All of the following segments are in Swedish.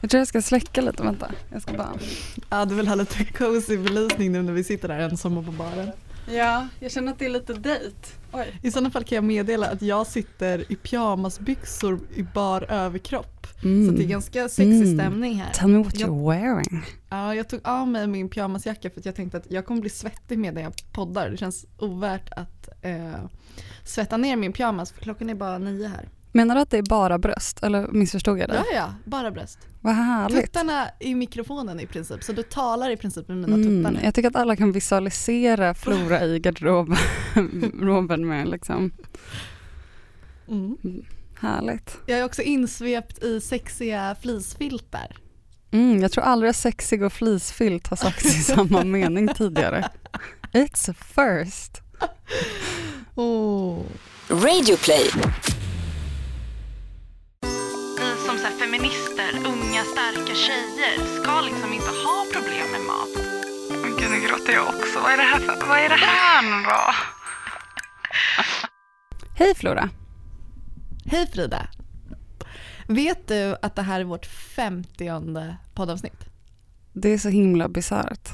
Jag tror jag ska släcka lite, vänta. Jag ska bara... Ja, du vill ha lite cozy belysning nu när vi sitter där ensamma på baren. Ja, jag känner att det är lite dejt. Oj. I sådana fall kan jag meddela att jag sitter i pyjamasbyxor i bar överkropp. Mm. Så det är ganska sexig Mm. stämning här. Tell me what Jag- you're wearing. Ja, jag tog av mig min pyjamasjacka för att jag tänkte att jag kommer bli svettig medan jag poddar. Det känns ovärt att eh, svetta ner min pyjamas för klockan är bara nio här. Menar du att det är bara bröst eller missförstod jag dig? Ja, ja, bara bröst. Vad härligt. Tuttarna i mikrofonen i princip, så du talar i princip med mina tuttar Mm, nu. jag tycker att alla kan visualisera Flora i garderoben med liksom, Mm. härligt. Jag är också insvept i sexiga fleecefiltar. Mm, jag tror aldrig sexig och fleecefilt har sagts i samma mening tidigare. It's a first. Oh. Radioplay. vi som så här, feminister, unga starka tjejer ska liksom inte ha problem med mat. Men gud, nu gråter jag också. Vad är det här, för, vad är det här nu då? Hej Flora. Hej Frida! Vet du att det här är vårt femtionde poddavsnitt? Det är så himla bisarrt.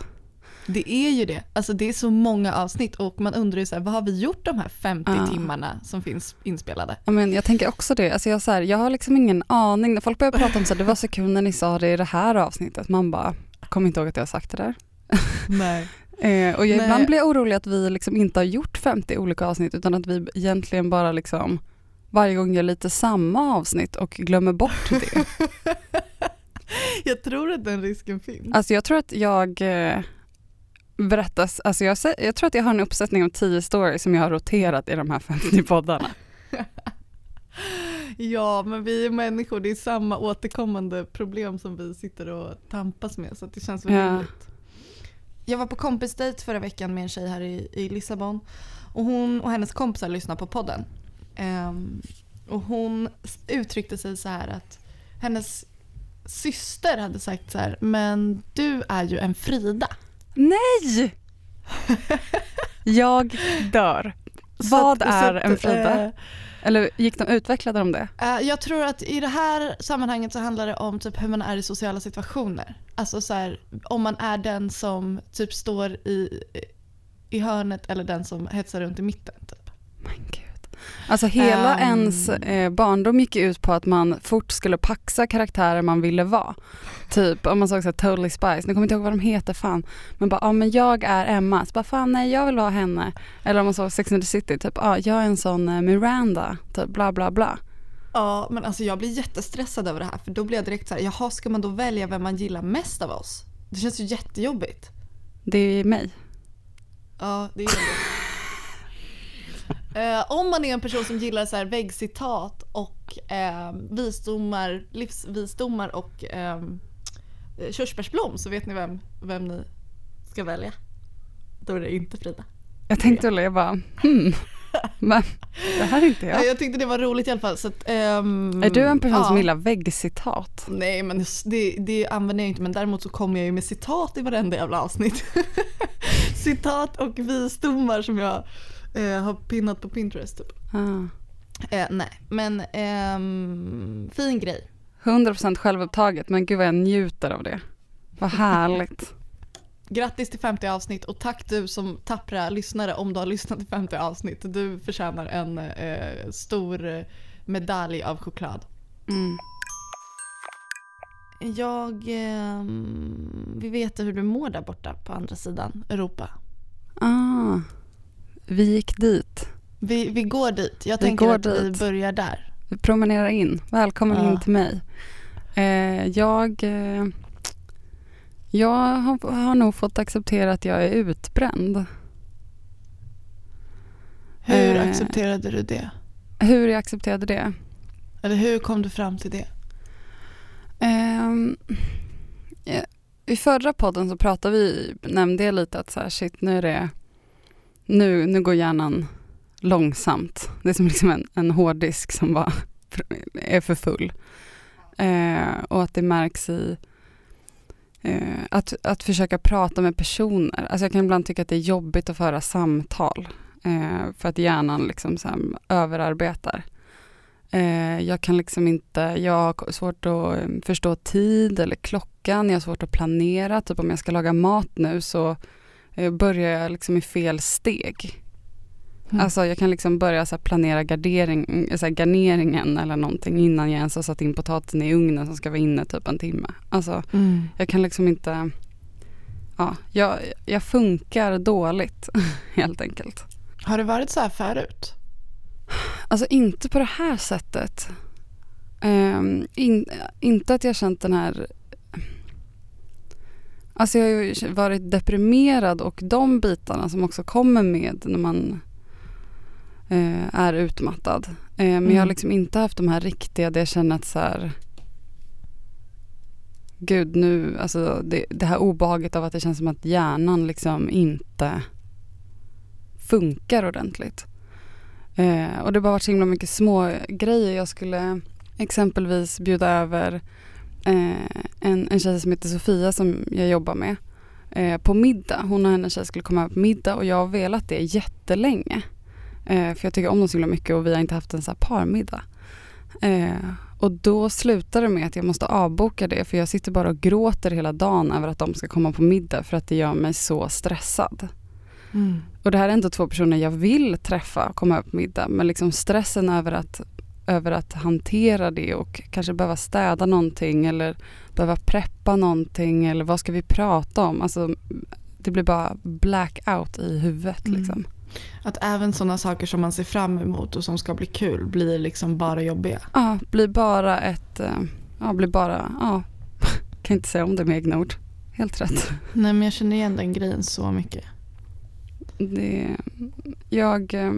Det är ju det. Alltså det är så många avsnitt och man undrar ju så här, vad har vi gjort de här 50 Ja. timmarna som finns inspelade? Ja, men jag tänker också det. Alltså jag, så här, jag har liksom ingen aning. När folk börjar prata om så här, det var så kul när ni sa det i det här avsnittet. Man bara, kommer inte ihåg att jag har sagt det där. Nej. Eh, och jag, Nej. ibland blir jag orolig att vi liksom inte har gjort 50 olika avsnitt utan att vi egentligen bara liksom varje gång gör lite samma avsnitt och glömmer bort det. Jag tror att den risken finns. Alltså jag tror att jag eh, berättas, alltså jag, jag tror att jag har en uppsättning av 10 stories som jag har roterat i de här 50 poddarna. Ja, men vi är människor, det är samma återkommande problem som vi sitter och tampas med så det känns väl Ja. rimligt. Jag var på kompisdejt förra veckan med en tjej här i, i Lissabon och hon och hennes kompisar lyssnar på podden. Ehm, och hon uttryckte sig så här att hennes syster hade sagt så här, men du är ju en Frida. Nej! Jag dör. Vad att- är att, en Frida? eh, Eller gick de, utvecklade de det? Eh, jag tror att i det här sammanhanget så handlar det om typ hur man är i sociala situationer. Alltså så här, om man är den som typ står i, i hörnet eller den som hetsar runt i mitten. Typ. Men gud. Alltså hela Ehm. ens eh, barndom gick ut på att man fort skulle paxa karaktärer man ville vara. Typ om man såg så här, Totally Spice, nu kommer jag inte ihåg vad de heter fan. Men bara, ja men jag är Emma. Så bara, fan nej jag vill vara henne. Eller om man såg Sex and the City, typ, ja jag är en sån eh, Miranda. Typ bla bla bla. Ja, men alltså jag blir jättestressad över det här för då blir jag direkt så här, jaha ska man då välja vem man gillar mest av oss? Det känns ju jättejobbigt. Det är mig. Ja, det är jobbigt. Eh, om man är en person som gillar så här väggcitat och eh, visdomar, livsvisdomar och eh, körsbärsblom så vet ni vem, vem ni ska välja. Då är det inte Frida. Jag tänkte väl, jag bara, hmm. Men det här är inte Ja. jag. Jag tyckte det var roligt i alla fall. Så att, ehm, Är du en person ja. som gillar väggcitat? Nej men det, det använder jag inte men däremot så kommer jag ju med citat i varenda jävla avsnitt. citat och visdomar som jag eh, har pinnat på Pinterest typ. Ah. Eh, nej men ehm, fin grej. 100% självupptaget, men gud vad jag njuter av det. Vad härligt. Grattis till 50 avsnitt och tack du som tappra lyssnare om du har lyssnat till 50 avsnitt. Du förtjänar en eh, stor eh, medalj av choklad. Mm. Jag, ehm, vi vet hur du mår där borta på andra sidan Europa. Ah, vi gick dit. Vi, vi går dit. Jag Vi tänker att vi dit. börjar där. Vi promenerar in. Välkommen Ja. in till mig. Eh, jag eh, jag har, har nog fått acceptera att jag är utbränd. Hur Eh. accepterade du det? Hur jag accepterade det? Eller hur kom du fram till det? Ehm, ja, I förra podden så pratade vi, nämnde jag lite att så här, shit nu är det, nu, nu går hjärnan långsamt. Det är som liksom en, en hårddisk som bara är för full. Eh, och att det märks i eh, att, att försöka prata med personer. Alltså jag kan ibland tycka att det är jobbigt att föra samtal. Eh, för att hjärnan liksom så här överarbetar. Eh, jag kan liksom inte, jag har svårt att eh, förstå tid eller klockan, jag har svårt att planera. Typ om jag ska laga mat nu så börjar jag liksom i fel steg. Mm. Alltså jag kan liksom börja så planera gardering, så här garneringen eller någonting innan jag ens har satt in potatisen i ugnen som ska vara inne typ en timme. Alltså Mm. jag kan liksom inte, ja, jag, jag funkar dåligt helt enkelt. Har det varit så här förut? Alltså inte på det här sättet. Ehm, in, inte att jag känt den här... Alltså jag har ju varit deprimerad och de bitarna som också kommer med när man eh, är utmattad. Eh, men jag har Mm. liksom inte haft de här riktiga där jag känner att så här... Gud nu, alltså det, det här obehaget av att det känns som att hjärnan liksom inte funkar ordentligt. Eh, och det har bara varit så himla mycket små grejer. Jag skulle exempelvis bjuda över en, en tjej som heter Sofia som jag jobbar med eh, på middag. Hon och hennes tjej skulle komma på middag och jag har velat det jättelänge. Eh, för jag tycker om dem så himla mycket och vi har inte haft en så här parmiddag. Eh, och då slutar det med att jag måste avboka det för jag sitter bara och gråter hela dagen över att de ska komma på middag för att det gör mig så stressad. Mm. Och det här är inte två personer jag vill träffa och komma på middag. Men liksom stressen över att, över att hantera det och kanske behöva städa någonting eller behöva preppa någonting eller vad ska vi prata om? Alltså, det blir bara blackout i huvudet. Mm. Liksom. Att även sådana saker som man ser fram emot och som ska bli kul blir liksom bara jobbiga. Ja, blir bara ett... eh, Ja, blir bara... Ja, kan inte säga om det med egna ord. Helt rätt. Nej men jag känner igen den grejen så mycket. Det, jag, eh,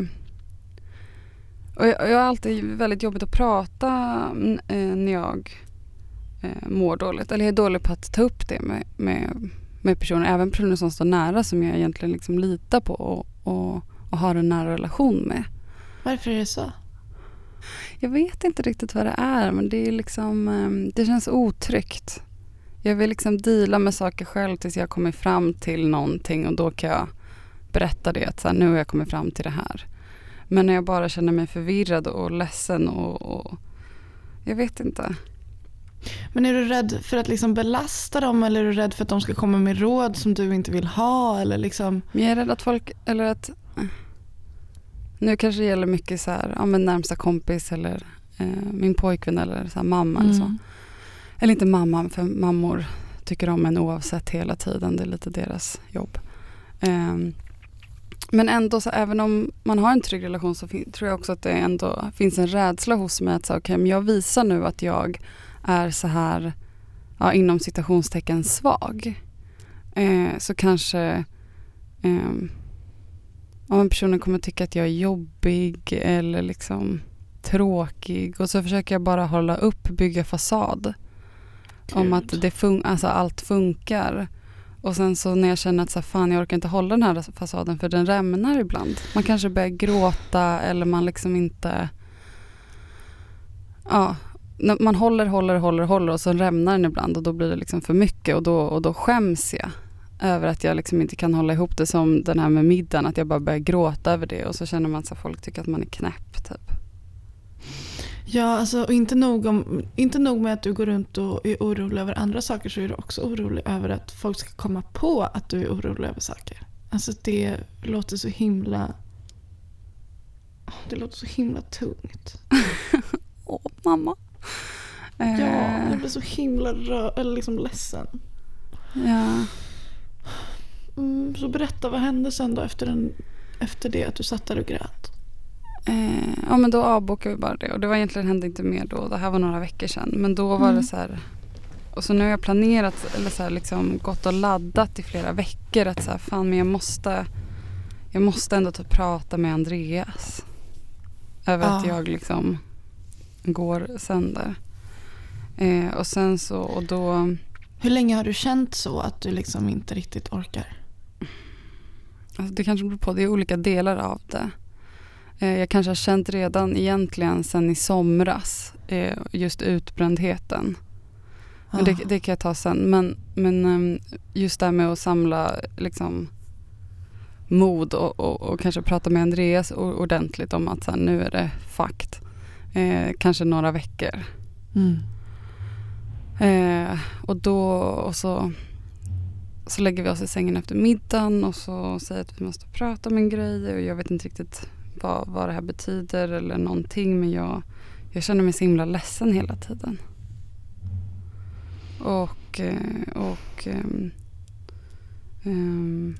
och jag, jag har alltid väldigt jobbigt att prata eh, när jag eh, mår dåligt. Eller jag är dålig på att ta upp det med, med, med personer, även personer som står nära som jag egentligen liksom litar på och, och, och har en nära relation med. Varför är det så? Jag vet inte riktigt vad det är men det är liksom, eh, det känns otryggt. Jag vill liksom deala med saker själv tills jag kommer fram till någonting och då kan jag berätta det att så här, nu har jag kommit fram till det här. Men när jag bara känner mig förvirrad och ledsen och, och jag vet inte. Men är du rädd för att liksom belasta dem eller är du rädd för att de ska komma med råd som du inte vill ha? Eller liksom... Men jag är rädd att folk, eller att nu kanske det gäller mycket så här, ja men närmsta kompis eller eh, min pojkvän eller så här, mamma eller så. Mm. Eller inte mamma, för mammor tycker om en oavsett hela tiden. Det är lite deras jobb. Ehm, men ändå, så även om man har en trygg relation så tror jag också att det ändå finns en rädsla hos mig att så, okay, men jag visar nu att jag är så här, ja, inom citationstecken svag. Eh, så kanske ehm, om personen kommer tycka att jag är jobbig eller liksom tråkig och så försöker jag bara hålla upp, bygga fasad om att Gud. det fun- alltså allt funkar. Och sen så när jag känner att så här, fan jag orkar inte hålla den här fasaden för den rämnar ibland. Man kanske börjar gråta eller man liksom inte... Ja, man håller, håller, håller, håller och så rämnar den ibland och då blir det liksom för mycket och då, och då skäms jag över att jag liksom inte kan hålla ihop det som den här med middagen, att jag bara börjar gråta över det och så känner man att folk tycker att man är knäpp typ. Ja, alltså, och inte nog, om, inte nog med att du går runt och är orolig över andra saker så är du också orolig över att folk ska komma på att du är orolig över saker. Alltså det låter så himla... Det låter så himla tungt. Åh mamma. Ja, Eh, jag blir så himla rö- eller liksom ledsen. ja. Mm, så berätta, vad hände sen då efter, den, efter det att du satt där och grät? Eh, ja men då avbokade vi bara det och det var egentligen hände inte mer då. Det här var några veckor sedan. Men då var Mm. det så här. Och så nu har jag planerat eller så här liksom gått och laddat i flera veckor att så här, fan men jag måste jag måste ändå typ prata med Andreas. Över att Ja. jag liksom går sönder. Eh, och sen så och då Hur länge har du känt så att du liksom inte riktigt orkar? Alltså det kanske beror på, det är olika delar av det. Eh, jag kanske har känt redan egentligen sen i somras eh, just utbrändheten. Men det, det kan jag ta sen. Men, men ehm, just det här med att samla liksom, mod och, och, och kanske prata med Andreas ordentligt om att så här, nu är det fakt. eh, kanske några veckor. Mm. Eh, och då och så, så lägger vi oss i sängen efter middagen och så säger att vi måste prata om en grej och jag vet inte riktigt vad, vad det här betyder eller någonting men jag, jag känner mig så himla ledsen hela tiden. Och, eh, och, ehm,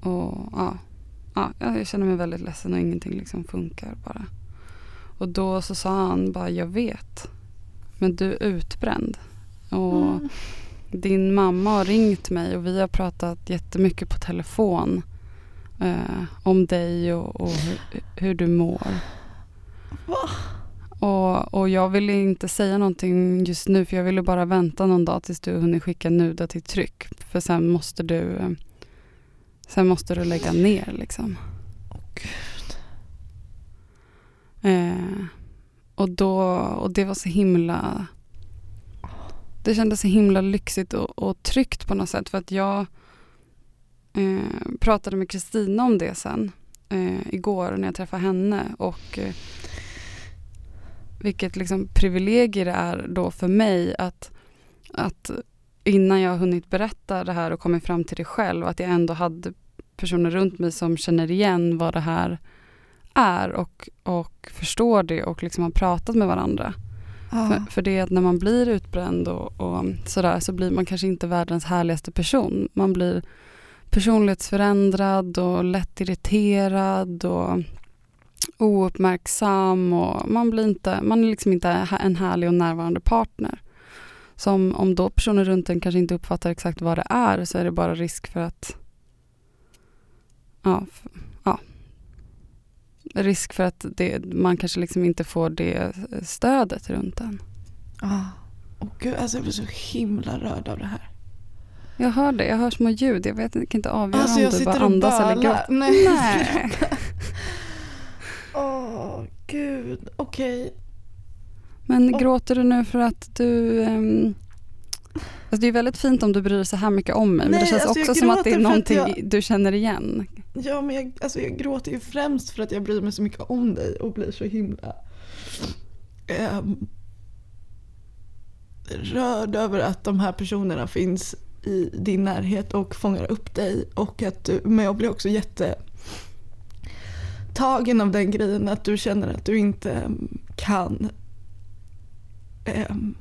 och ja, ja, jag känner mig väldigt ledsen och ingenting liksom funkar bara. Och då så sa han bara, jag vet. Men du är utbränd. Och Mm. din mamma har ringt mig och vi har pratat jättemycket på telefon. Eh, om dig och, och hur, hur du mår. Va? Och, och jag ville inte säga någonting just nu för jag ville bara vänta någon dag tills du hunnit skicka nuda till tryck. För sen måste du Sen måste du lägga ner liksom. Åh, Gud. Eh, och, då, och det var så himla Det kändes så himla lyxigt och, och tryggt på något sätt för att jag eh, pratade med Kristina om det sen eh, igår när jag träffade henne och eh, vilket liksom privilegier det är då för mig att, att innan jag har hunnit berätta det här och kommit fram till det själv att jag ändå hade personer runt mig som känner igen vad det här är och, och förstår det och liksom har pratat med varandra. Ja. För, för det är att när man blir utbränd och, och sådär så blir man kanske inte världens härligaste person. Man blir personlighetsförändrad och lätt irriterad och ouppmärksam och man blir inte, man är liksom inte en härlig och närvarande partner. Så om, om då personer runt en kanske inte uppfattar exakt vad det är så är det bara risk för att ja, för, ja. risk för att det, man kanske liksom inte får det eh, stödet runt en. Ja. och gud, alltså jag blir så himla rörd av det här. Jag hör det, jag hör små ljud. Jag vet jag kan inte avgöra Alltså om jag du bara andas eller gråter. Nej. Nej. Åh gud, okej. Men Åh. gråter du nu för att du... ehm, alltså det är väldigt fint om du bryr dig så här mycket om mig. men det Nej, känns alltså också som att det är någonting jag- du känner igen. Ja men jag, alltså jag gråter ju främst för att jag bryr mig så mycket om dig och blir så himla ehm, rörd över att de här personerna finns i din närhet och fångar upp dig. Och att du, men jag blir också jätte tagen av den grejen att du känner att du inte ehm, kan ehm,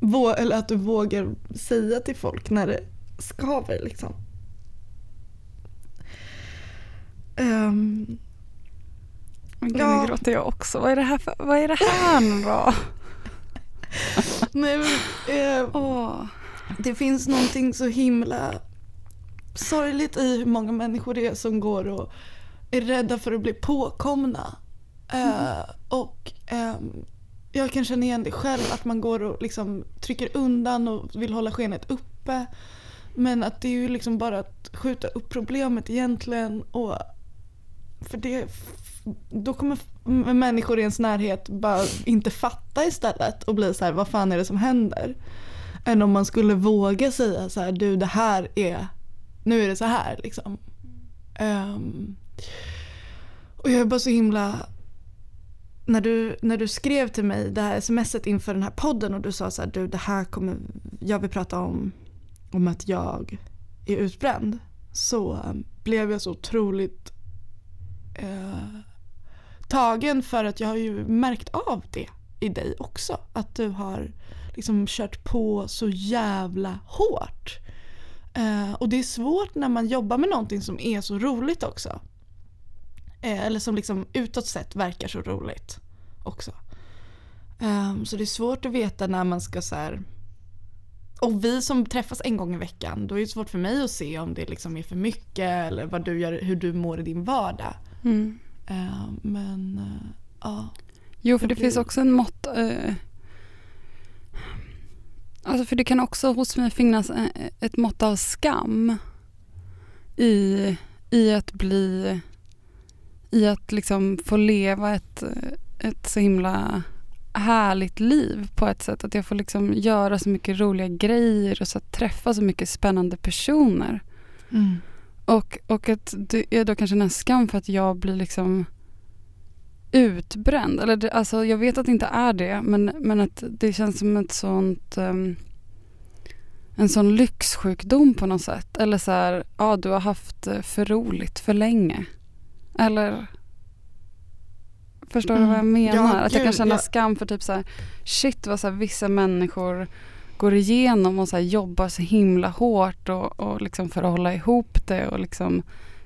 vå- eller att du vågar säga till folk när det skaver liksom. Gud, Ja. nu gråter jag också. Vad är det här, för, vad är det här nu då? nej, men, eh, Åh. Det finns någonting så himla sorgligt i hur många människor det är som går och är rädda för att bli påkomna. Eh, och ehm, jag kan känna igen det själv att man går och liksom trycker undan och vill hålla skenet uppe. Men att det är ju liksom bara att skjuta upp problemet egentligen. Och för det, då kommer människor i ens närhet bara inte fatta istället och bli så här, vad fan är det som händer? Än om man skulle våga säga så här, du det här är, nu är det så här liksom. Um, och jag är bara så himla när du, när du skrev till mig det här smset inför den här podden och du sa så här, du det här kommer, jag vill prata om, om att jag är utbränd. Så ehm, blev jag så otroligt eh, tagen för att jag har ju märkt av det i dig också. Att du har liksom kört på så jävla hårt. Eh, och det är svårt när man jobbar med någonting som är så roligt också. Eh, eller som liksom utåt sett verkar så roligt också. Ehm, så det är svårt att veta när man ska så här. Och vi som träffas en gång i veckan, då är det svårt för mig att se om det liksom är för mycket eller vad du gör, hur du mår i din vardag. Mm. Ehm, men eh, ja. Jo, för Jag det blir- finns också en mått... Eh, alltså för det kan också hos mig finnas eh, ett mått av skam i, i att bli... I att liksom få leva ett, eh, ett så himla härligt liv på ett sätt. Att jag får liksom göra så mycket roliga grejer och så att träffa så mycket spännande personer. Och, och att det är då kanske en skam för att jag blir liksom utbränd. Eller det, alltså, jag vet att det inte är det, men, men att det känns som ett sånt um, en sån lyxsjukdom på något sätt. Eller så här, ja du har haft för roligt för länge. Eller Förstår du vad jag Mm. menar? Ja, att jag kan känna ja. skam för typ så här, shit vad så här, vissa människor går igenom och så här, jobbar så himla hårt och, och liksom för att hålla ihop det och liksom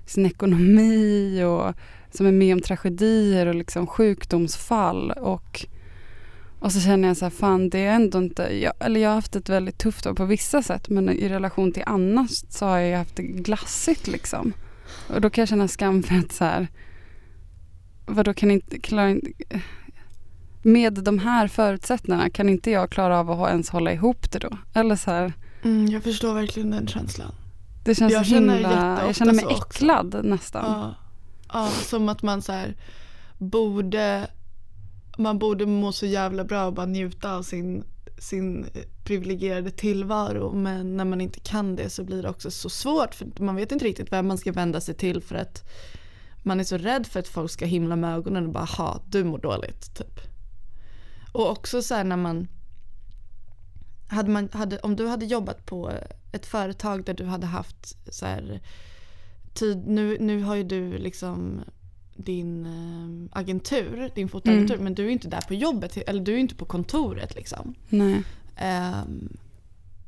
sin ekonomi och som är med om tragedier och liksom sjukdomsfall och, och så känner jag så här, fan det är ändå inte, jag, eller jag har haft ett väldigt tufft år på vissa sätt men i relation till annars så har jag haft det glassigt liksom. Och då kan jag känna skam för att så här, vadå kan inte, klara, inte- med de här förutsättningarna kan inte jag klara av att ens hålla ihop det då? Eller så här, Mm, jag förstår verkligen den känslan. det känns Jag himla, jag känner mig så också. äcklad nästan. Ja, ja, som att man så här borde, man borde må så jävla bra och bara njuta av sin, sin privilegierade tillvaro. Men när man inte kan det så blir det också så svårt för man vet inte riktigt vem man ska vända sig till för att man är så rädd för att folk ska himla med ögonen och bara ha du mår dåligt typ. Och också så här när man hade man, hade, om du hade jobbat på ett företag där du hade haft så här tid, nu, nu har ju du liksom din eh, agentur, din fotoagentur, Mm. men du är inte där på jobbet, eller du är inte på kontoret liksom. Nej. Ehm,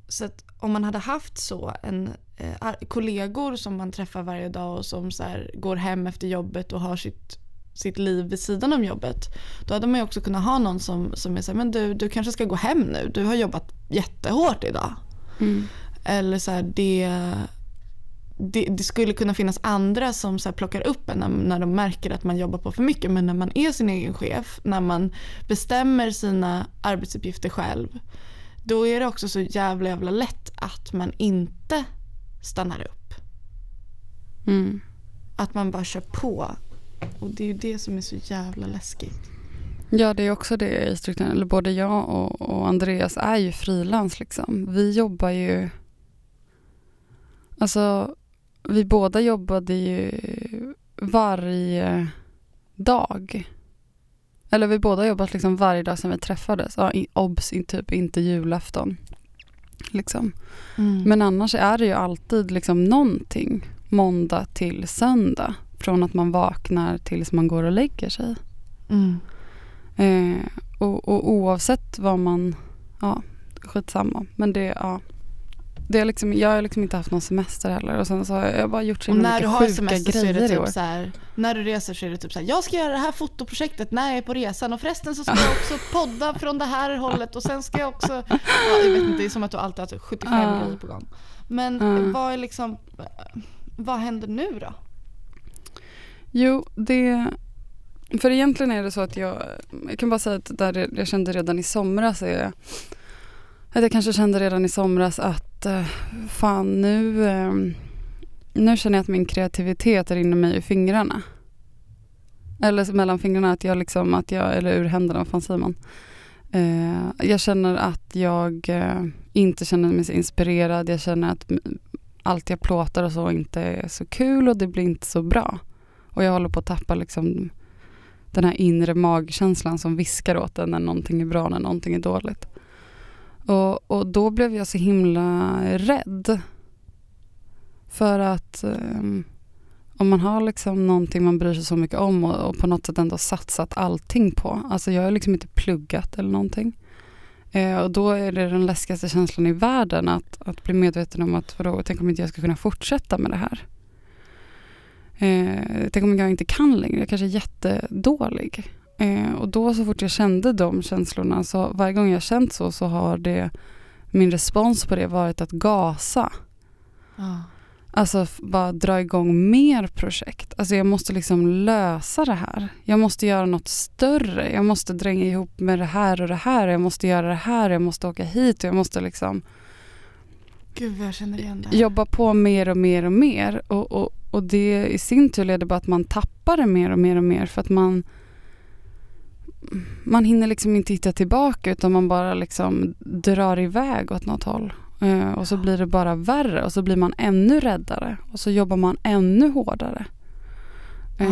så att om man hade haft så, en, eh, kollegor som man träffar varje dag och som så här, går hem efter jobbet och har sitt, sitt liv vid sidan om jobbet. Då hade man ju också kunnat ha någon som, som är så här, men du, du kanske ska gå hem nu, du har jobbat jättehårt idag. Mm. Eller så här, det, det, det skulle kunna finnas andra som så plockar upp en när, när de märker att man jobbar på för mycket. Men när man är sin egen chef, när man bestämmer sina arbetsuppgifter själv. Då är det också så jävla jävla lätt att man inte stannar upp. Mm. Att man bara kör på. Och det är ju det som är så jävla läskigt. Ja, det är också det i strukturen. Eller både jag och, och Andreas är ju frilans liksom. Vi jobbar ju... Alltså, vi båda jobbade ju varje dag. Eller vi båda jobbat liksom varje dag sedan vi träffades. Ja, obs, typ inte julafton. Liksom. Men annars är det ju alltid liksom någonting måndag till söndag. Från att man vaknar tills man går och lägger sig. Mm. Eh, och, och oavsett vad man, ja, skitsamma. Men det, ja. Det är liksom, jag har liksom inte haft någon semester heller och sen så har jag bara gjort så himla när du har sjuka semester så är det typ så här, när du reser så är det typ så här, jag ska göra det här fotoprojektet när jag är på resan och förresten så ska jag också podda från det här hållet och sen ska jag också, ja, jag vet inte, det är som att du alltid har typ 75 Ja. grejer på gång. Men Ja. vad är liksom, vad händer nu då? Jo, det... För egentligen är det så att jag, jag kan bara säga att där jag kände redan i somras är att jag kanske kände redan i somras att eh, fan nu, ehm, nu känner jag att min kreativitet rinner mig ur fingrarna. Eller mellan fingrarna, att jag liksom, att jag, eller ur händerna, vad fan säger man? Eh, jag känner att jag eh, inte känner mig så inspirerad. Jag känner att allt jag plåtar och så inte är så kul och det blir inte så bra. Och jag håller på att tappa liksom den här inre magkänslan som viskar åt en när någonting är bra, när någonting är dåligt. Och, och då blev jag så himla rädd. För att um, om man har liksom någonting man bryr sig så mycket om och, och på något sätt ändå satsat allting på. Alltså jag har liksom inte pluggat eller någonting. Eh, och då är det den läskigaste känslan i världen att, att bli medveten om att vadå, tänk om inte jag ska kunna fortsätta med det här. Eh, tänk om jag inte kan längre, jag kanske är jättedålig. Eh, och då så fort jag kände de känslorna, så varje gång jag känt så, så har det min respons på det varit att gasa. Ja. Alltså bara dra igång mer projekt. Alltså jag måste liksom lösa det här. Jag måste göra något större. Jag måste dränga ihop med det här och det här. Jag måste göra det här. Jag måste åka hit jag måste liksom Gud jag känner igen det jobba på mer och mer och mer. Och, och, och det i sin tur leder bara att man tappar det mer och mer och mer för att man man hinner liksom inte hitta tillbaka utan man bara liksom drar iväg åt något håll. Eh, och så blir det bara värre och så blir man ännu räddare och så jobbar man ännu hårdare. Ja.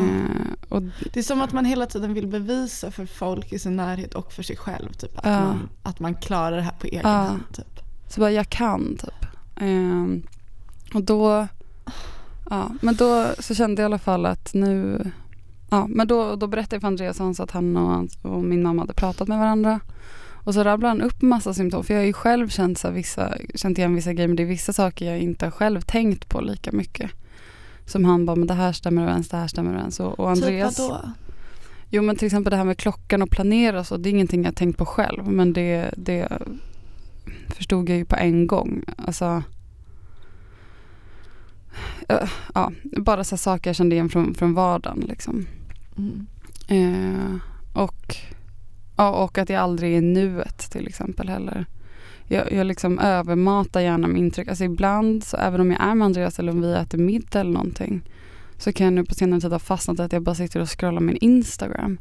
Och, Det är som att man hela tiden vill bevisa för folk i sin närhet och för sig själv typ, att, Ja. man, att man klarar det här på egen hand. Typ. så bara, jag kan typ. Eh, och då, ja, men då så kände jag i alla fall att nu, ja, men då, då berättade jag för Andreas Hans att han och, och min mamma hade pratat med varandra. Och så rabblade han upp massa symptom. För jag har ju själv känt, så vissa, känt igen vissa grejer men det är vissa saker jag inte har själv tänkt på lika mycket. Som han bara, men det här stämmer överens, det här stämmer överens. Och, och Andreas, Typ vadå? Jo men till exempel det här med klockan och planera så, det är ingenting jag tänkt på själv. Men det, det förstod jag ju på en gång. Alltså, ja, bara så saker jag kände igen från, från vardagen liksom. Mm. Eh, och, ja, och att jag aldrig är nuet till exempel heller. Jag, jag liksom övermatar gärna med intryck. Alltså ibland, så även om jag är med Andreas eller om vi äter middag eller någonting så kan jag nu på senare tid ha fastnat att jag bara sitter och scrollar min Instagram.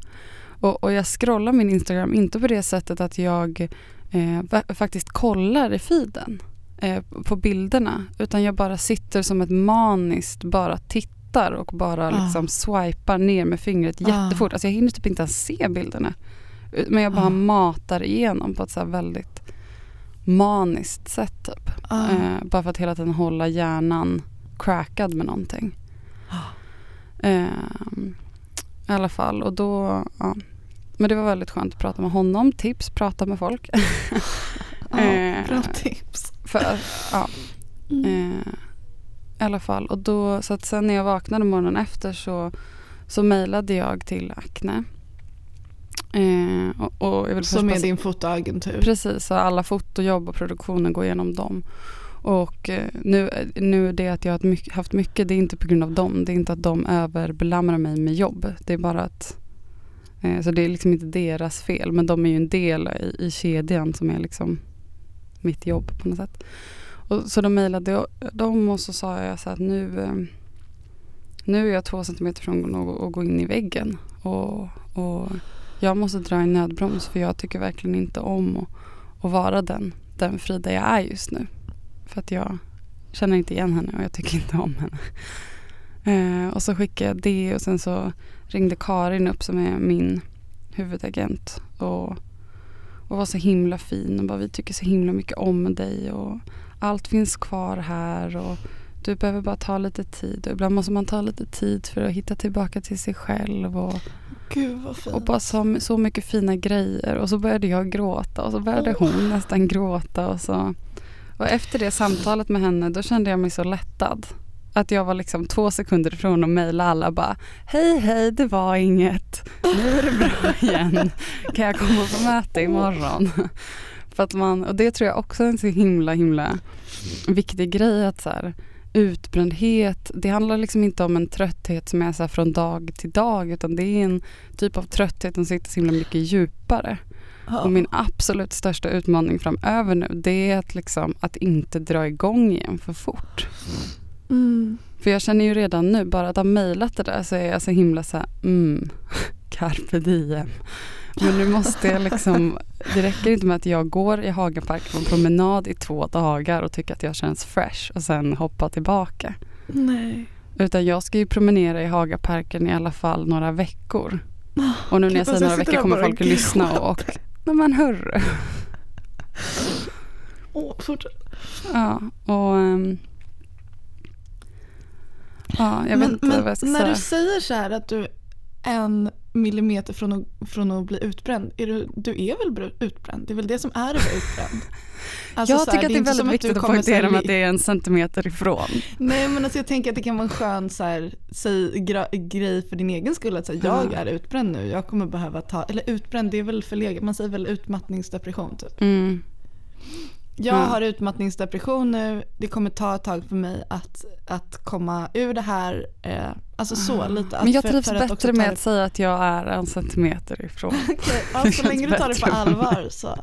Och, och jag scrollar min Instagram inte på det sättet att jag eh, fa- faktiskt kollar i feeden eh, på bilderna utan jag bara sitter som ett maniskt bara tittar och bara Ah. liksom swipar ner med fingret Ah. jättefort. Alltså jag hinner typ inte ens se bilderna. Men jag bara Ah. matar igenom på ett så här väldigt maniskt sätt typ. Ah. Eh, bara för att hela tiden hålla hjärnan crackad med någonting. Eh, I alla fall och då, ja. Men det var väldigt skönt att prata med honom. Tips, prata med folk. Ja, eh, bra tips. För, ja, Mm. eh, I alla fall. Och då, så att sen när jag vaknade morgonen efter så, så mejlade jag till Acne. Eh, och, och jag vill Som är din fotoagentur. Precis, så alla fotojobb och produktionen går igenom dem. Och eh, nu, nu det att jag har haft mycket, haft mycket, det är inte på grund av dem. Det är inte att de överbelamrar mig med jobb. Det är bara att, eh, så det är liksom inte deras fel. Men de är ju en del i, i kedjan som är liksom mitt jobb på något sätt. Och, så då mejlade jag dem och så sa jag så att nu, eh, nu är jag två centimeter från att, gå in i väggen. Och, och jag måste dra i nödbroms för jag tycker verkligen inte om att, att vara den, den Frida jag är just nu. För att jag känner inte igen henne och jag tycker inte om henne. Eh, och så skickade jag det och sen så ringde Karin upp som är min huvudagent och, och var så himla fin och bara vi tycker så himla mycket om dig och allt finns kvar här och du behöver bara ta lite tid och ibland måste man ta lite tid för att hitta tillbaka till sig själv och Gud och bara så, så mycket fina grejer. Och så började jag gråta och så började hon nästan gråta. Och, så. och efter det samtalet med henne då kände jag mig så lättad. Att jag var liksom två sekunder ifrån att mejla alla bara Hej hej det var inget. Nu är det bra igen. Kan jag komma på möte imorgon? För att man, och det tror jag också är en så himla himla viktig grej att så här, utbrändhet, det handlar liksom inte om en trötthet som är så från dag till dag utan det är en typ av trötthet som sitter så himla mycket djupare. Och min absolut största utmaning framöver nu det är att, liksom, att inte dra igång igen för fort. Mm. För jag känner ju redan nu, bara att ha mejlat det där så är jag så himla så här, mm, carpe diem. Men nu måste jag liksom, det räcker inte med att jag går i Hagaparken på en promenad i två dagar och tycker att jag känns fresh och sen hoppa tillbaka. Nej. Utan jag ska ju promenera i Hagaparken i alla fall några veckor. Och nu när jag säger några veckor kommer folk att lyssna och, och nej men hörru. Åh, fortsätt. Ja, och ehm, ja, jag vet men inte men vad jag ska när säga. du säger så här att du är en millimeter från att, från att bli utbränd, är du, du är väl br- utbränd? Det är väl det som är att vara utbränd? Alltså jag så här, tycker att det är väldigt viktigt att här poängtera med att det är en centimeter ifrån. Nej men alltså jag tänker att det kan vara en skön så här, säg, gra- grej för din egen skull att säga jag Ja. är utbränd nu, jag kommer behöva ta, eller utbränd det är väl förlegat, man säger väl utmattningsdepression typ. Mm. Jag Ja. har utmattningsdepression nu, det kommer ta ett tag för mig att, att komma ur det här. Eh, alltså så lite. Att Men jag för- trivs för att bättre med att säga att jag är en centimeter ifrån. Ja, Det så länge du tar det på allvar så.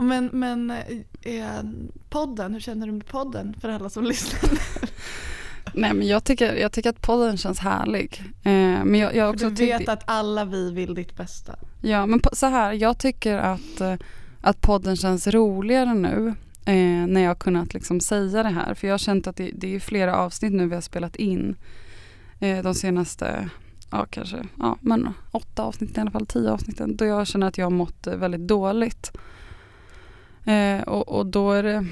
Men, men eh, podden, hur känner du med podden för alla som lyssnar? Nej men jag tycker, jag tycker att podden känns härlig. Eh, men jag, jag också du vet att alla vi vill ditt bästa. Ja, men så här, jag tycker att, eh, att podden känns roligare nu eh, när jag har kunnat liksom säga det här. För jag har känt att det, det är flera avsnitt nu vi har spelat in eh, de senaste, ja kanske, ja men åtta avsnitt i alla fall, tio avsnitten, då jag känner att jag har mått eh, väldigt dåligt. Eh, och, och då är det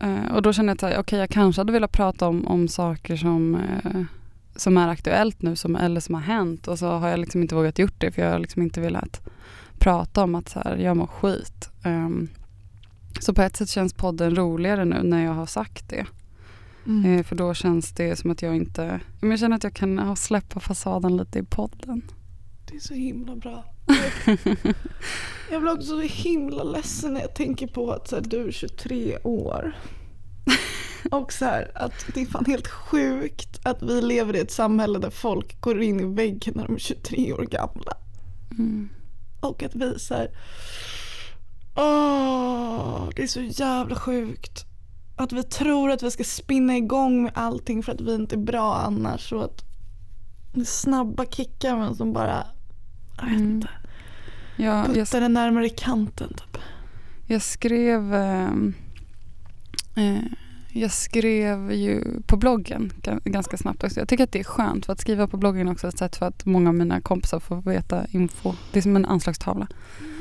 eh, och då känner jag att okej, okay, jag kanske hade velat prata om, om saker som, eh, som är aktuellt nu som, eller som har hänt och så har jag liksom inte vågat gjort det för jag har liksom inte velat prata om att så här, jag mår skit. Um, så på ett sätt känns podden roligare nu när jag har sagt det. Mm. Eh, för då känns det som att jag inte... Men jag känner att jag kan släppa fasaden lite i podden. Det är så himla bra. jag blir också så himla ledsen när jag tänker på att så här, du är 23 år. Och så här, att det är fan helt sjukt att vi lever i ett samhälle där folk går in i väggen när de är 23 år gamla. Mm. Och att vi så här, åh, det är så jävla sjukt. Att vi tror att vi ska spinna igång med allting för att vi inte är bra annars. Och att det är snabba kickar men som bara, jag vet mm. inte. Ja, puttar den närmare kanten typ. Jag skrev eh, eh, jag skrev ju på bloggen ganska snabbt också. Jag tycker att det är skönt för att skriva på bloggen också ett sätt för att många av mina kompisar får veta info. Det är som en anslagstavla.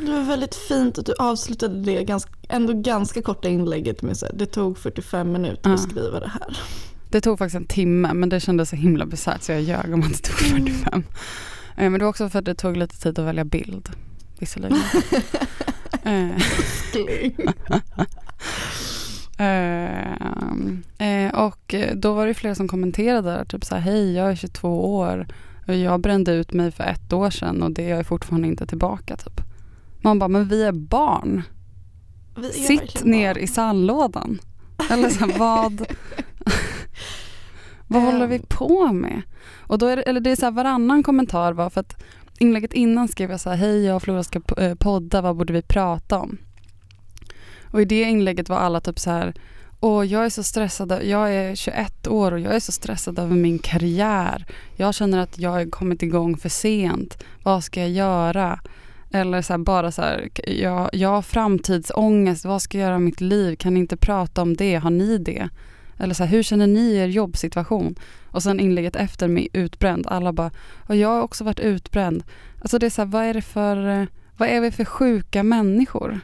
Det var väldigt fint att du avslutade det ganska, ändå ganga korta inlägget med att det tog 45 minuter att skriva det här. Det tog faktiskt en timme men det kändes så himla bisarrt så jag ljög om att det tog 45. Mm. Men det var också för att det tog lite tid att välja bild. Visserligen. Eh. Uh, och då var det flera som kommenterade där, typ så här, hej jag är 22 år och jag brände ut mig för ett år sedan och det är jag fortfarande inte tillbaka typ. Man bara, men vi är barn. Vi är Sitt ner barn. i sandlådan. Eller så här, vad, vad håller vi på med? Och då är det, eller det är så här, varannan kommentar var för att inlägget innan skrev jag så här, hej jag och Flora ska eh, podda, vad borde vi prata om? Och i det inlägget var alla typ så här, Åh, jag är så stressad, jag är 21 år och jag är så stressad över min karriär. Jag känner att jag har kommit igång för sent. Vad ska jag göra? Eller så här, bara så här, jag, jag har framtidsångest, vad ska jag göra med mitt liv? Kan ni inte prata om det? Har ni det? Eller så här, hur känner ni er jobbsituation? Och sen inlägget efter med utbränd. Alla bara, och jag har också varit utbränd. Alltså det är så här, vad är det för, vad är vi för sjuka människor?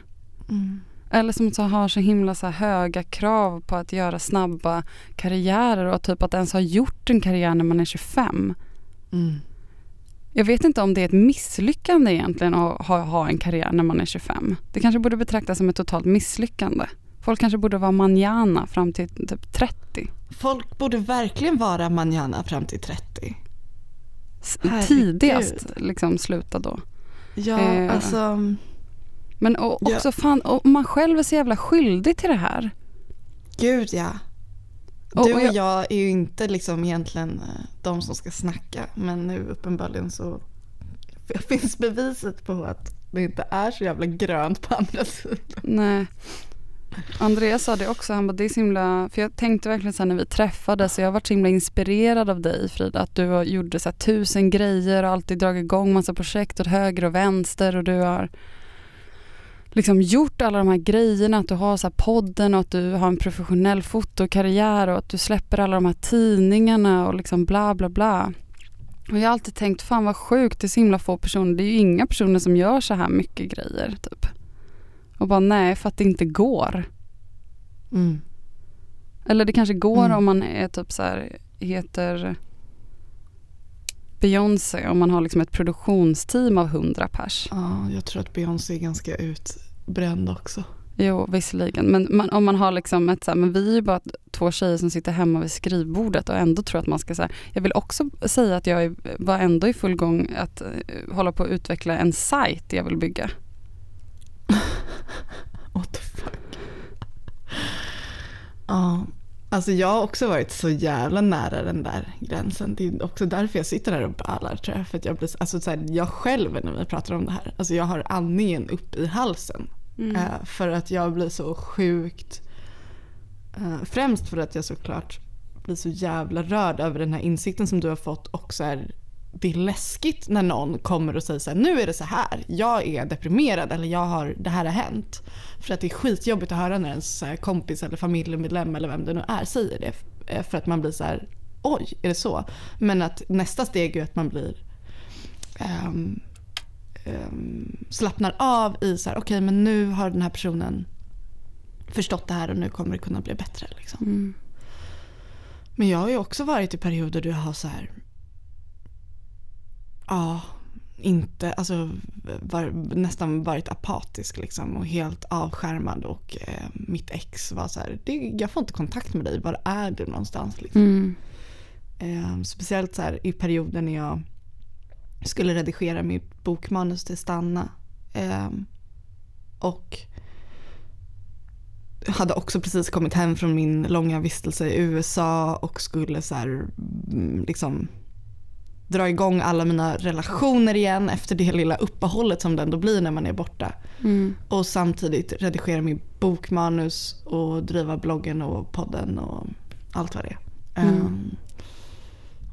Mm. Eller som så har så himla så höga krav på att göra snabba karriärer och typ att ens ha gjort en karriär när man är 25. Mm. Jag vet inte om det är ett misslyckande egentligen att ha, ha en karriär när man är 25. Det kanske borde betraktas som ett totalt misslyckande. Folk kanske borde vara manjana fram till typ 30. Folk borde verkligen vara manjana fram till 30. Herregud. Tidigast liksom sluta då. Ja, eh, alltså men och också ja. fan, och man själv är så jävla skyldig till det här. Gud ja. Du och, jag, jag är ju inte liksom egentligen eh, de som ska snacka men nu uppenbarligen så finns beviset på att det inte är så jävla grönt på andra sidan. Nej. Andreas sa det också, han bara det är så himla, för jag tänkte verkligen så när vi träffades och jag har varit så himla inspirerad av dig Frida, att du har gjort så tusen grejer och alltid dragit igång massa projekt åt höger och vänster och du har liksom gjort alla de här grejerna, att du har så podden och att du har en professionell fotokarriär och att du släpper alla de här tidningarna och liksom bla bla bla. Och jag har alltid tänkt, fan vad sjukt, det är så himla få personer, det är ju inga personer som gör så här mycket grejer typ. Och bara nej, för att det inte går. Mm. Eller det kanske går mm. om man är typ så här, heter Beyoncé om man har liksom ett produktionsteam av 100 pers. Ja, jag tror att Beyoncé är ganska utbränd också. Jo, visserligen. Men man, om man har liksom ett så här, men vi är ju bara två tjejer som sitter hemma vid skrivbordet och ändå tror att man ska säga. Jag vill också säga att jag var ändå i full gång att uh, hålla på att utveckla en sajt jag vill bygga. What the fuck? Ja, Alltså jag har också varit så jävla nära den där gränsen. Det är också därför jag sitter här och bölar tror jag. För att jag, blir, alltså så här, jag själv när vi pratar om det här, alltså jag har andningen upp i halsen. Mm. Uh, för att jag blir så sjukt, uh, främst för att jag såklart blir så jävla rörd över den här insikten som du har fått och så här, det är läskigt när någon kommer och säger så här, nu är det så här, jag är deprimerad eller jag har, det här har hänt. För att det är skitjobbigt att höra när ens kompis eller familjemedlem eller vem det nu är säger det. Eh, för att man blir så här, oj, är det så? Men att nästa steg är att man blir um, um, slappnar av i så här, okej okay, men nu har den här personen förstått det här och nu kommer det kunna bli bättre. Liksom. Mm. Men jag har ju också varit i perioder där jag har så här, ja, inte, alltså var, nästan varit apatisk liksom och helt avskärmad och eh, mitt ex var så här, det, jag får inte kontakt med dig, var är du någonstans? Liksom. Mm. Eh, speciellt så här, i perioden när jag skulle redigera mitt bokmanus till Stanna. Eh, och hade också precis kommit hem från min långa vistelse i USA och skulle så här, mm, liksom dra igång alla mina relationer igen efter det lilla uppehållet som det ändå blir när man är borta. Mm. Och samtidigt redigera min bokmanus och driva bloggen och podden och allt vad det är. Mm. Um,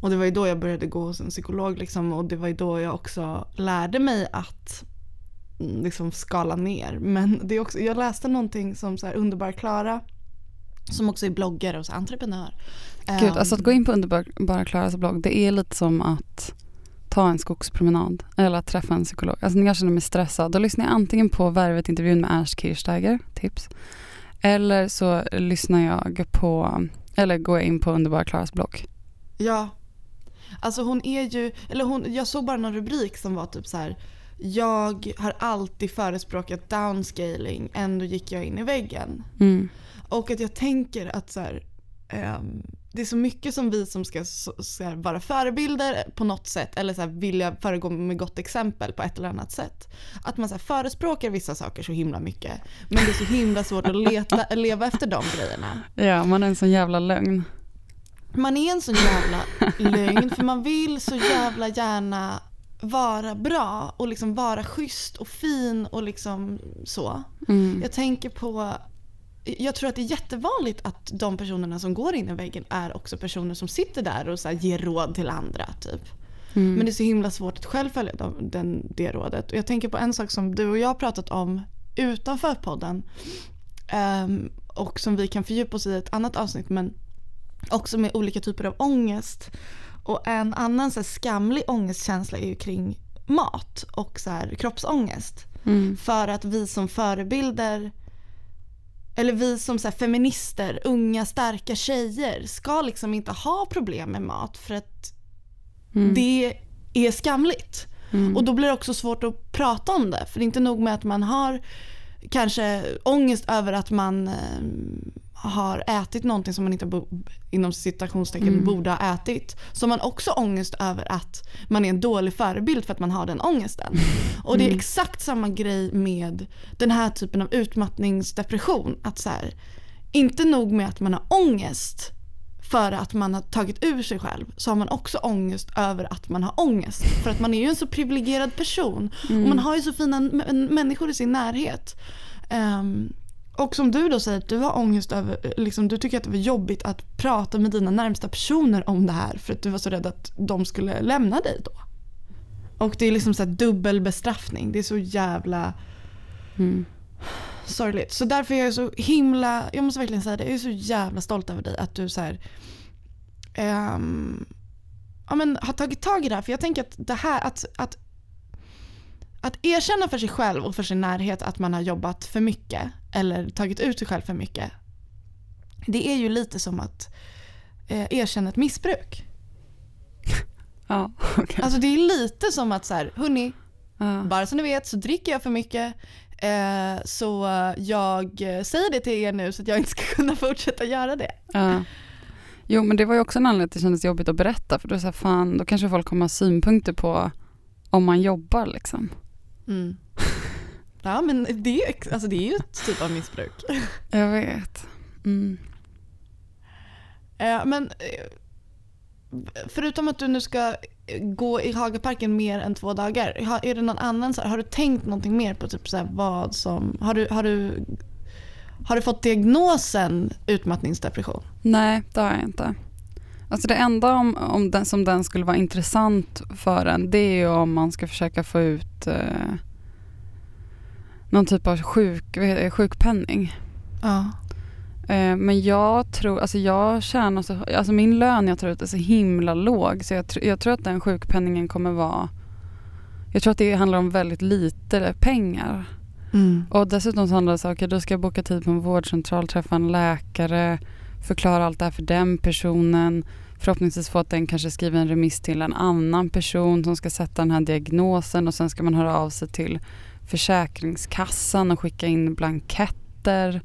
och det var ju då jag började gå hos en psykolog liksom, och det var ju då jag också lärde mig att mm, liksom skala ner. Men det är också, jag läste någonting som så här, Underbar Klara som också är bloggare och så entreprenör. Gud, alltså att gå in på Underbara Klaras blogg, det är lite som att ta en skogspromenad eller att träffa en psykolog. Alltså när jag känner mig stressad, då lyssnar jag antingen på Värvet-intervjun med Ernst Kirchsteiger, tips. Eller så lyssnar jag på, eller går jag in på Underbara Klaras blogg. Ja. Alltså hon är ju, eller hon, jag såg bara någon rubrik som var typ så här. Jag har alltid förespråkat downscaling, ändå gick jag in i väggen. Mm. Och att jag tänker att så här, ehm, det är så mycket som vi som ska här, vara förebilder på något sätt eller så här, vilja föregå med gott exempel på ett eller annat sätt. Att man så här, förespråkar vissa saker så himla mycket men det är så himla svårt att leta, leva efter de grejerna. Ja, man är en sån jävla lögn. Man är en sån jävla lögn för man vill så jävla gärna vara bra och liksom vara schysst och fin och liksom så. Mm. Jag tänker på jag tror att det är jättevanligt att de personerna som går in i väggen är också personer som sitter där och så ger råd till andra. Typ. Mm. Men det är så himla svårt att själv följa den, det rådet. Och jag tänker på en sak som du och jag har pratat om utanför podden. ehm, och som vi kan fördjupa oss i ett annat avsnitt. Men också med olika typer av ångest. Och en annan så skamlig ångestkänsla är ju kring mat och så här, kroppsångest. Mm. För att vi som förebilder eller vi som så feminister, unga starka tjejer ska liksom inte ha problem med mat för att Mm. det är skamligt. Mm. Och då blir det också svårt att prata om det. För det är inte nog med att man har kanske ångest över att man eh, har ätit någonting som man inte bo, inom citationstecken Mm. borde ha ätit. Så man också ångest över att man är en dålig förebild för att man har den ångesten. Och det är Mm. exakt samma grej med den här typen av utmattningsdepression. Att så här, inte nog med att man har ångest för att man har tagit ur sig själv så har man också ångest över att man har ångest. För att man är ju en så privilegierad person Mm. och man har ju så fina människor i sin närhet. Ehm, och som du då säger, att du har ångest över, liksom, du tycker att det var jobbigt att prata med dina närmsta personer om det här för att du var så rädd att de skulle lämna dig då. Och det är liksom så här dubbel bestraffning. Det är så jävla Mm. sorgligt. Så därför är jag så himla, jag måste verkligen säga det, jag är så jävla stolt över dig att du så här, ehm, ja, men, har tagit tag i det här. För jag tänker att det här, att, att, att erkänna för sig själv och för sin närhet att man har jobbat för mycket eller tagit ut sig själv för mycket. Det är ju lite som att eh, erkänna ett missbruk. Ja, okej. Alltså det är lite som att så här, hörni, Ja. bara så ni vet så dricker jag för mycket. Eh, så jag säger det till er nu så att jag inte ska kunna fortsätta göra det. Ja. Jo men det var ju också en anledning att det kändes jobbigt att berätta för då är så här, fan då kanske folk kommer ha synpunkter på om man jobbar liksom. Mm. Ja men det är, ju alltså, det är ju ett typ av missbruk. Jag vet. Mm. Eh, men eh, förutom att du nu ska gå i Hagaparken mer än två dagar, har, är det någon annan, så här, har du tänkt någonting mer på typ så här, vad som, har du, har, du, har du fått diagnosen utmattningsdepression? Nej det har jag inte. Alltså det enda om, om den, som den skulle vara intressant för en det är ju om man ska försöka få ut eh, någon typ av sjuk, sjukpenning. Ja. Eh, men jag tror, alltså jag tjänar så, alltså min lön jag tar ut är så himla låg så jag, jag tror att den sjukpenningen kommer vara, jag tror att det handlar om väldigt lite pengar. Mm. Och dessutom så handlar det om, okej då ska jag boka tid på en vårdcentral, träffa en läkare, förklara allt det här för den personen. Förhoppningsvis få att den kanske skriver en remiss till en annan person som ska sätta den här diagnosen och sen ska man höra av sig till Försäkringskassan och skicka in blanketter.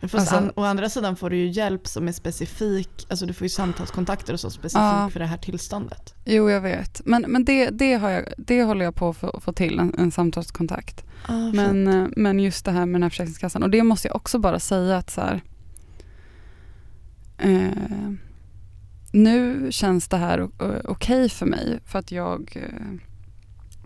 Fast Alltså- an, å andra sidan får du ju hjälp som är specifik, alltså du får ju samtalskontakter och så specifikt Ja. för det här tillståndet. Jo, jag vet. Men, men det, det, har jag, det håller jag på att få, få till, en, en samtalskontakt. Ah, Men, eh, men just det här med den här Försäkringskassan. Och det måste jag också bara säga att så här, eh, nu känns det här okej för mig för att jag eh,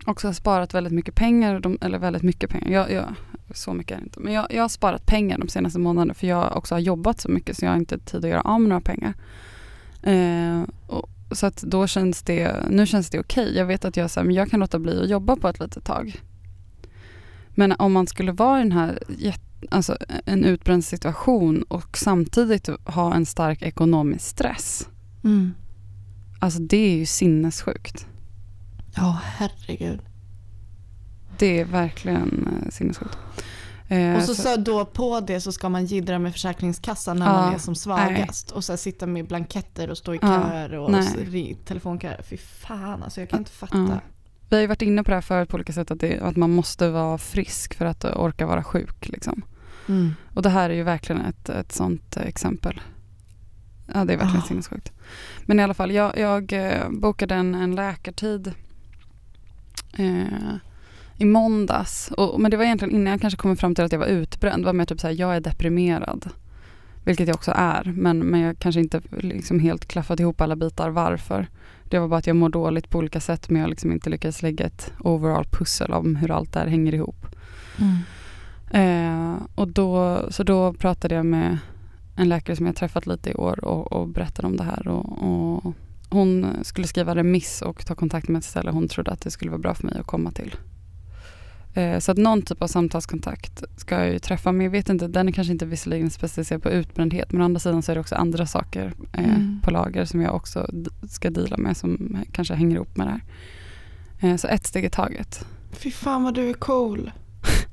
också har sparat väldigt mycket pengar. De, eller väldigt mycket pengar, jag, jag, så mycket är det inte. Men jag, jag har sparat pengar de senaste månaderna för jag också har jobbat så mycket så jag har inte tid att göra av med några pengar. Eh, och, så att då känns det, nu känns det okej. Jag vet att jag, så här, men jag kan låta bli att jobba på ett litet tag. Men om man skulle vara i den här alltså en utbränd situation och samtidigt ha en stark ekonomisk stress. Mm. Alltså det är ju sinnessjukt. Ja, herregud. Det är verkligen eh, sinnessjukt. Eh, Och så, så då på det så ska man jiddra med Försäkringskassan när Ja, man är som svagast. Och så sitta med blanketter och stå i Ja, köer och nej. så telefonköer. Fy fan alltså, jag kan inte fatta. Ja. Vi har ju varit inne på det här förut på olika sätt att, det, att man måste vara frisk för att orka vara sjuk. Liksom. Mm. Och det här är ju verkligen ett, ett sånt exempel. Ja, det är verkligen Ah. sinnessjukt. Men i alla fall, jag, jag eh, bokade en, en läkartid eh, i måndags. Och, men det var egentligen innan jag kanske kom fram till att jag var utbränd. Var mer typ så här, jag är deprimerad. Vilket jag också är. Men, men jag kanske inte liksom helt klaffat ihop alla bitar varför. Det var bara att jag mår dåligt på olika sätt men jag liksom inte lyckades lägga ett overall pussel om hur allt det här hänger ihop. Mm. Eh, och då, så då pratade jag med en läkare som jag träffat lite i år och, och berättade om det här. Och, och hon skulle skriva remiss och ta kontakt med ett ställe hon trodde att det skulle vara bra för mig att komma till. Eh, så att någon typ av samtalskontakt ska jag ju träffa. Men jag vet inte, den är kanske inte visserligen specialiserad på utbrändhet. Men å andra sidan så är det också andra saker eh, Mm. på lager som jag också ska deala med som kanske hänger ihop med det här. Eh, så ett steg i taget. Fy fan vad du är cool.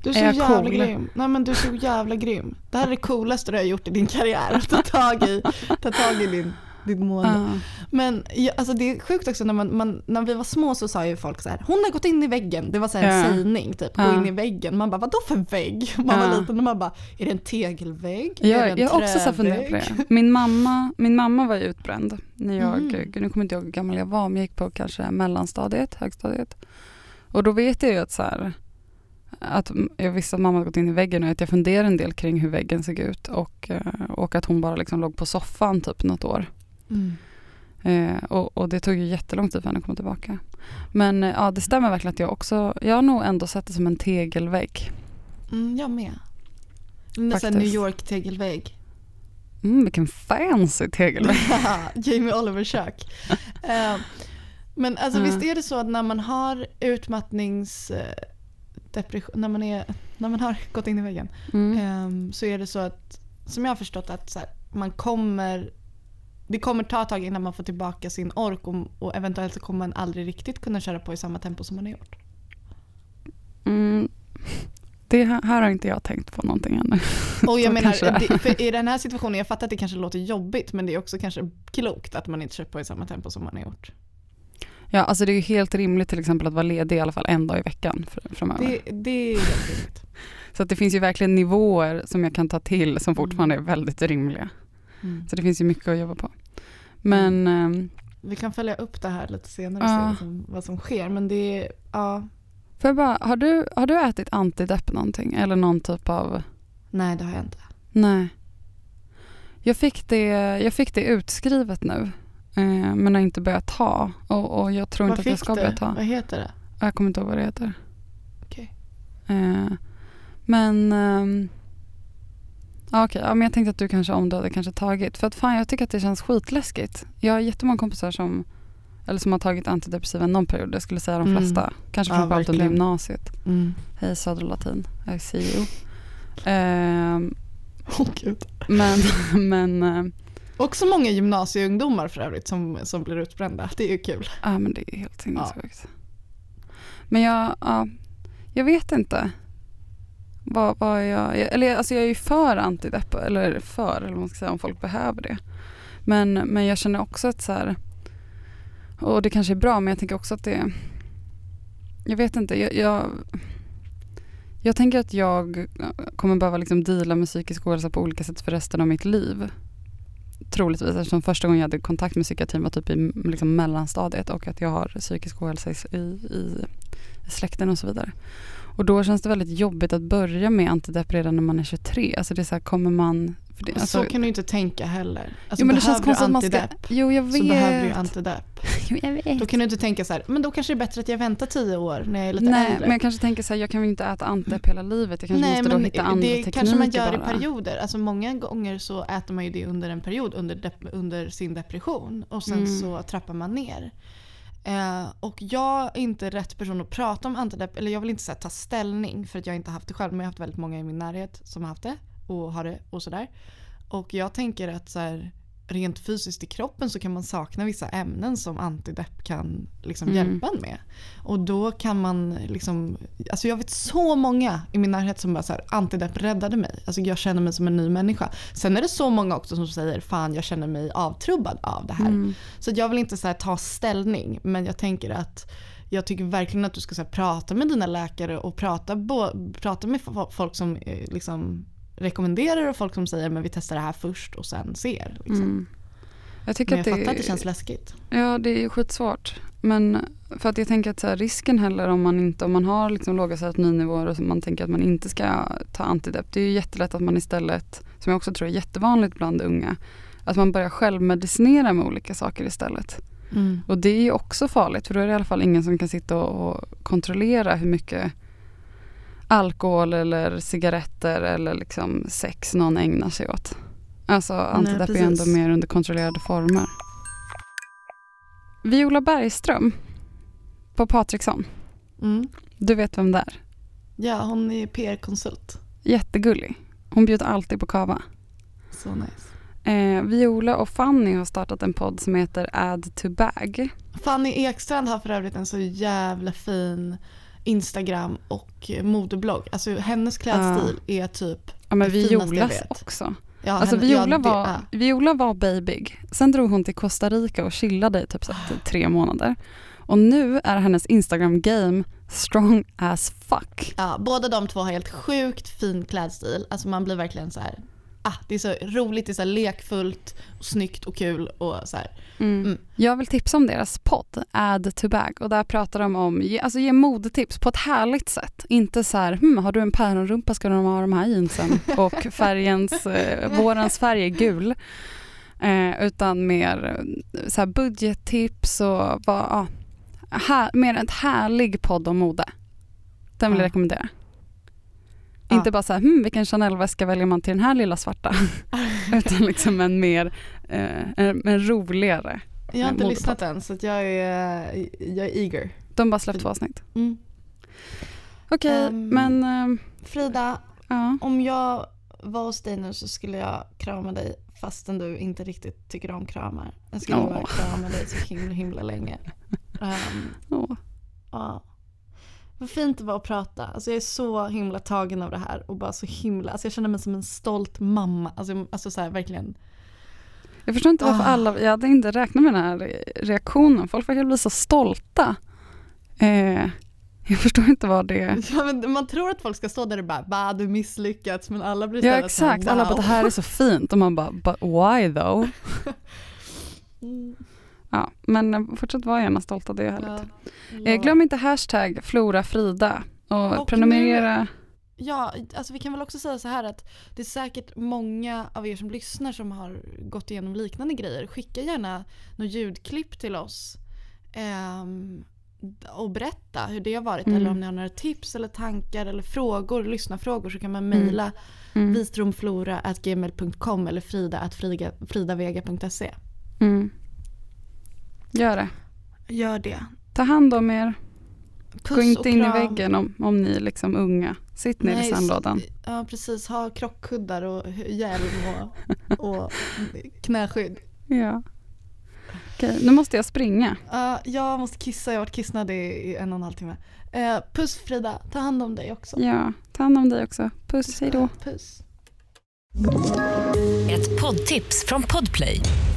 Du är så Är jävla cool? grym. Nej men du är så jävla grym. Det här är det coolaste du har gjort i din karriär. Att ta tag i, ta tag i din, ditt mående. Ja. Men ja, alltså det är sjukt också när, man, man, när vi var små så sa ju folk så här, hon har gått in i väggen. Det var så här en Ja. sägning typ, gå in i väggen. Man bara, vadå för vägg? Man var liten och man bara, är det en tegelvägg? är det Jag, en jag har också så funderat på trävägg?" det. Min mamma, min mamma var ju utbränd. När jag, gud, nu kommer inte jag ihåg hur gammal jag var, men jag gick på kanske mellanstadiet, högstadiet. Och då vet jag ju att så här, att jag visste att mamma gått in i väggen och att jag funderade en del kring hur väggen såg ut och, eh, och att hon bara liksom låg på soffan typ något år. Mm. Eh, och, och det tog ju jättelång tid för henne att komma tillbaka. Men eh, ja, det stämmer verkligen att jag också, jag har nog ändå sett det som en tegelvägg. Mm, jag med. Nästan. New York tegelvägg. Mm, vilken fancy tegelvägg. Jamie Olivers kök. Eh, men alltså Ja. visst är det så att när man har utmattnings... eh, när, man är, när man har gått in i väggen Mm. Ehm, så är det så att, som jag har förstått att här, man kommer, det kommer ta ett tag innan man får tillbaka sin ork och, och eventuellt så kommer man aldrig riktigt kunna köra på i samma tempo som man har gjort. Mm. Det här, här har inte jag tänkt på någonting ännu. Och jag menar, det i den här situationen, jag fattar att det kanske låter jobbigt men det är också kanske klokt att man inte kör på i samma tempo som man har gjort. Ja, alltså det är ju helt rimligt till exempel att vara ledig i alla fall en dag i veckan fr- framöver. Det, det är helt rimligt. Så att det finns ju verkligen nivåer som jag kan ta till som fortfarande är väldigt rimliga. Mm. Så det finns ju mycket att jobba på. Men ehm, Vi kan följa upp det här lite senare och Ja. se vad som, vad som sker men det är, ja, får jag bara, har du, har du ätit antidepp någonting? Eller någon typ av, nej det har jag inte. nej. Jag fick det, jag fick det utskrivet nu. Eh, men har inte börjat ta. Och, och jag tror Vad inte att jag ska du? börja ta. Vad heter det? Jag kommer inte ihåg vad det heter. Okej. Eh, men ehm, ja, okej, ja, men jag tänkte att du kanske om du hade kanske tagit. För att fan jag tycker att det känns skitläskigt. Jag har jättemånga kompisar som eller som har tagit antidepressiva någon period. Jag skulle säga de Mm. flesta. Kanske Ja, framförallt under gymnasiet. Mm. Hej Södra Latin, I see you. Ehm, Åh gud. Men, men, eh, Också många gymnasieungdomar för övrigt som, som blir utbrända. Det är ju kul. ja, men det är helt sinnessjukt. Men jag, ja, jag vet inte. Vad, vad jag, jag- eller alltså jag är ju för antidepp, eller för, eller vad man ska säga, om folk behöver det. Men, men jag känner också att så här, och det kanske är bra, men jag tänker också att det, jag vet inte, jag, jag, jag tänker att jag kommer behöva liksom deala med psykisk ohälsa på olika sätt för resten av mitt liv. Troligtvis eftersom första gången jag hade kontakt med psykiatrin var typ i liksom mellanstadiet och att jag har psykisk ohälsa i, i, i släkten och så vidare. Och då känns det väldigt jobbigt att börja med antidepp redan när man är 23. Alltså det är så här, kommer man... Det, alltså, så kan du inte tänka heller. Alltså, jo, men det känns konstigt att man ska... Jo, jag vet. så behöver du antidepp. Jo, jag vet. Då kan du inte tänka så här, men då kanske det är bättre att jag väntar tio år när jag är lite Nej, äldre. men jag kanske tänker så här, jag kan väl inte äta antidepp hela livet. Jag kanske Nej, måste då hitta andra det tekniker kanske man gör bara. i perioder. Alltså många gånger så äter man ju det under en period under, under sin depression och sen Mm. så trappar man ner. Eh, och jag är inte rätt person att prata om antidepp, eller jag vill inte så här, ta ställning för att jag inte haft det själv men jag har haft väldigt många i min närhet som har haft det och har det och sådär. Och jag tänker att så här, rent fysiskt i kroppen så kan man sakna vissa ämnen som antidepp kan liksom Mm. hjälpa en med. Och då kan man liksom, alltså jag vet så många i min närhet som bara så här, antidepp räddade mig. Alltså jag känner mig som en ny människa. Sen är det så många också som säger fan jag känner mig avtrubbad av det här. Mm. Så jag vill inte så ta ställning men jag tänker att jag tycker verkligen att du ska så prata med dina läkare och prata, bo, prata med fo- folk som eh, liksom rekommenderar och folk som säger men vi testar det här först och sen ser. Liksom. Mm. Jag tycker Men att jag det, fattar att det känns läskigt. Ja, det är skitsvårt. Men för att jag tänker att så här, risken heller om man inte, om man har liksom låga serotoниnnivåer och man tänker att man inte ska ta antidepp. Det är ju jättelätt att man istället, som jag också tror är jättevanligt bland unga, att man börjar självmedicinera med olika saker istället. Mm. Och det är ju också farligt för då är det i alla fall ingen som kan sitta och, och kontrollera hur mycket alkohol eller cigaretter eller liksom sex någon ägnar sig åt. Alltså antidepp är ändå mer under kontrollerade former. Viola Bergström på Patriksson. Mm. Du vet vem det är? Ja, hon är PR-konsult. Jättegullig. Hon bjuder alltid på kava. Så nice. Eh, Viola och Fanny har startat en podd som heter Add to Bag. Fanny Ekstrand har för övrigt en så jävla fin Instagram och modeblogg. Alltså hennes klädstil är typ Ja, men Violas också. Ja, Alltså henne- Viola, ja, det var, är- Viola var babyg. Sen drog hon till Costa Rica och chillade i typ så tre månader. Och nu är hennes Instagram-game strong as fuck. Ja, båda de två har helt sjukt fin klädstil. Alltså man blir verkligen så här. Ah, det är så roligt, det är så lekfullt, och snyggt och kul och så här. Mm. Jag vill tipsa om deras podd, Add to Bag. Och där pratar de om, alltså ge modetips på ett härligt sätt. Inte så här, hm, har du en päronrumpa ska du ha de här jeansen. Och färgens, eh, vårens färg är gul. Eh, utan mer eh, så här budgettips och vad, ja, här, mer ett härlig podd om mode. Den vill jag Ja. rekommendera. Ja. Inte bara så här, hm, vilken Chanel-väska väljer man till den här lilla svarta? Utan liksom en mer, eh, en, en roligare. Jag har inte lyssnat än så att jag är, jag är eager. De bara släppt två avsnitt. Mm. Okej, Ehm. men eh, Frida, ja. om jag var hos dig nu så skulle jag krama dig fastän du inte riktigt tycker om kramar. Jag skulle bara krama dig så himla himla länge. Ehm, Åh. Ja. Vad fint det var att prata. Alltså jag är så himla tagen av det här och bara så himla, alltså jag känner mig som en stolt mamma. Alltså, alltså så här, verkligen. Jag förstår inte varför Ah. alla, jag hade inte räknat med den här reaktionen. Folk verkar bli så stolta. Eh, jag förstår inte vad det Ja, man tror att folk ska stå där och bara, bah du misslyckats men alla blir Ja så här, exakt, alla bara wow. det här är så fint och man bara but why though? Mm, Ja, men eh, fortsätt vara gärna stolta, det är härligt. ja. Eh, glöm inte hashtag florafrida och, Och prenumerera. Ja, alltså vi kan väl också säga så här att det är säkert många av er som lyssnar som har gått igenom liknande grejer. Skicka gärna något ljudklipp till oss ehm, och berätta hur det har varit. Mm. Eller om ni har några tips eller tankar eller frågor, lyssnarfrågor så kan man Mm. mejla Mm. vistromflora.gmail.com eller frida.fridavega.se. Mm. Gör det. Gör det. Ta hand om er. Puss Gå inte in i väggen om, om ni är liksom unga. Sitt ner i Nej, sandlådan. s- Ja precis, ha krockkuddar och hjälm och, och knäskydd. Ja. Okej, nu måste jag springa. Ja, jag måste kissa, jag har varit kissnödig i en och en halv timme. Eh, puss Frida, ta hand om dig också. Ja, ta hand om dig också. Puss, hej då. Puss. Ett poddtips från Podplay.